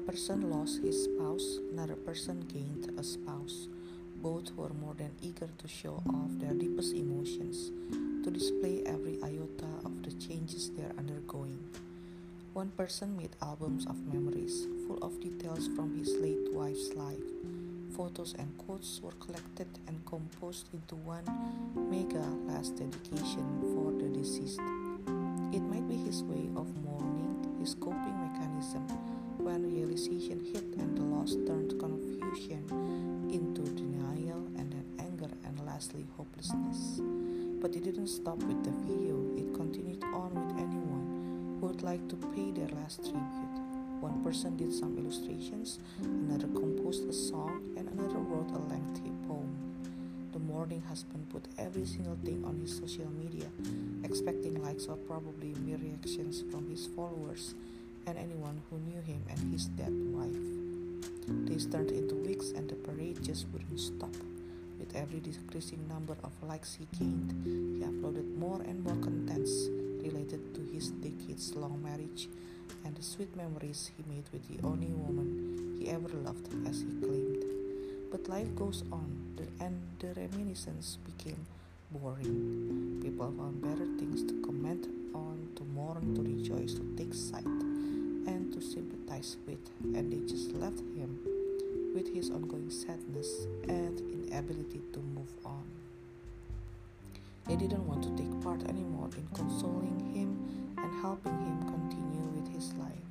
person lost his spouse, another person gained a spouse. Both were more than eager to show off their deepest emotions, to display every iota of the changes they are undergoing. One person made albums of memories, full of details from his late wife's life. Photos and quotes were collected and composed into one mega last dedication for the deceased. It might be his way of mourning, his coping mechanism when realization hit and the loss turned confusion into denial and then anger and lastly hopelessness. But it didn't stop with the video, it continued on with anyone who would like to pay their last tribute. One person did some illustrations, another composed a song, and another wrote a lengthy poem. The mourning husband put every single thing on his social media, expecting likes or probably mere reactions from his followers and anyone who knew him and his dead wife. Days turned into weeks and the parade just wouldn't stop. With every decreasing number of likes he gained, he uploaded more and more contents related to his decades long marriage and the sweet memories he made with the only woman he ever loved, as he claimed. But life goes on, and the reminiscence became boring. People found better things to comment on, to mourn, to rejoice, to take side, and to sympathize with, and they just left him with his ongoing sadness and inability to move on. They didn't want to take part anymore in consoling him and helping him continue with his life.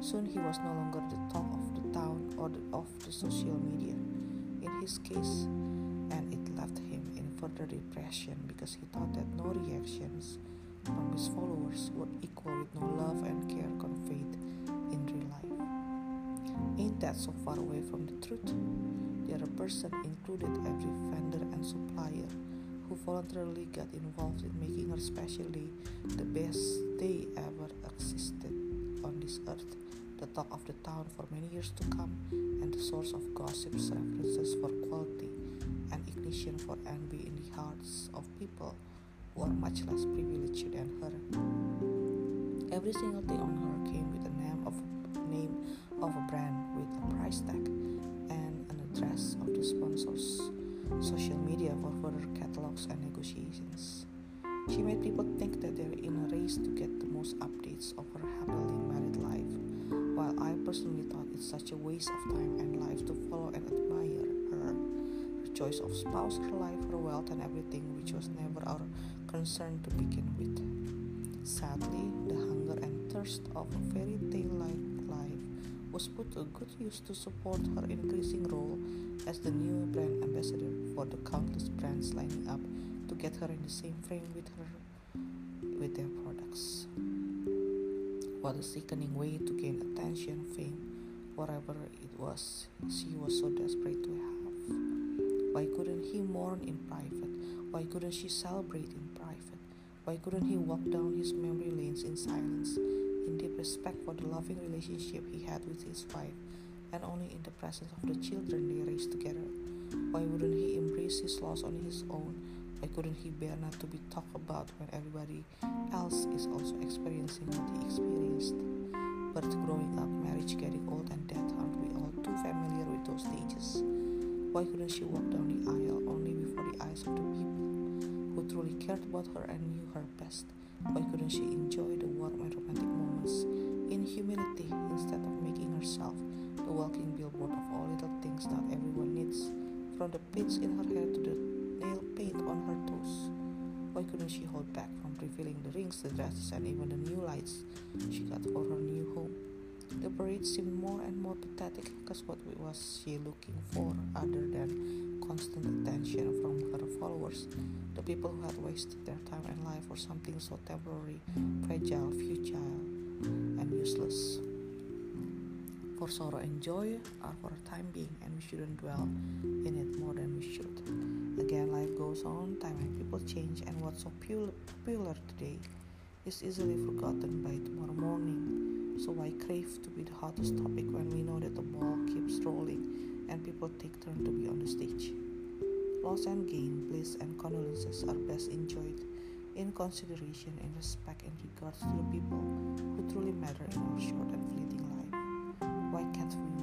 Soon he was no longer the talk of the town or the, of the social media. In his case, and it left him in further depression because he thought that no reactions from his followers were equal with no love and care conveyed in real life. Ain't that so far away from the truth? The other person included every vendor and supplier who voluntarily got involved in making her specially the best day ever existed on this earth, the talk of the town for many years to come, and the source of gossips, references for quality, and ignition for envy in the hearts of people who are much less privileged than her. Every single thing on her came with a name of name of a brand with a price tag and an address of the sponsors social media for further catalogs and negotiations. She made people think that they're in a race to get the most updates of her happily married life, while I personally thought it's such a waste of time and life to follow and admire her. Her choice of spouse, her life, her wealth, and everything, which was never our concern to begin with. Sadly, the hunger and thirst of a fairy tale like life was put to good use to support her increasing role as the new brand ambassador for the countless brands lining up to get her in the same frame with her with their products. What a sickening way to gain attention, fame, whatever it was she was so desperate to have. Why couldn't he mourn in private? Why couldn't she celebrate in? Why couldn't he walk down his memory lanes in silence? in deep respect for the loving relationship he had with his wife, and only in the presence of the children they raised together. Why wouldn't he embrace his loss on his own? Why couldn't he bear not to be talked about when everybody else is also experiencing what he experienced? Birth growing up, marriage getting old, and death, aren't we all too familiar with those stages? Why couldn't she walk down the aisle only before the eyes of the truly cared about her and knew her best? Why couldn't she enjoy the warm and romantic moments in humility instead of making herself the walking billboard of all little things that everyone needs, from the pins in her hair to the nail paint on her toes? Why couldn't she hold back from revealing the rings, the dresses, and even the new lights she got for her new home? The parade seemed more and more pathetic because what was she looking for other than constant attention from her followers, the people who had wasted their time and life for something so temporary, fragile, futile, and useless? For sorrow and joy are for a time being, and we shouldn't dwell in it more than we should. Again, life goes on, time and people change, and what's so popular today is easily forgotten by tomorrow morning. So why crave to be the hottest topic when we know that the ball keeps rolling and people take turn to be on the stage? Loss and gain, bliss and condolences are best enjoyed in consideration and respect in regards to the people who truly matter in our short and fleeting life. Why can't we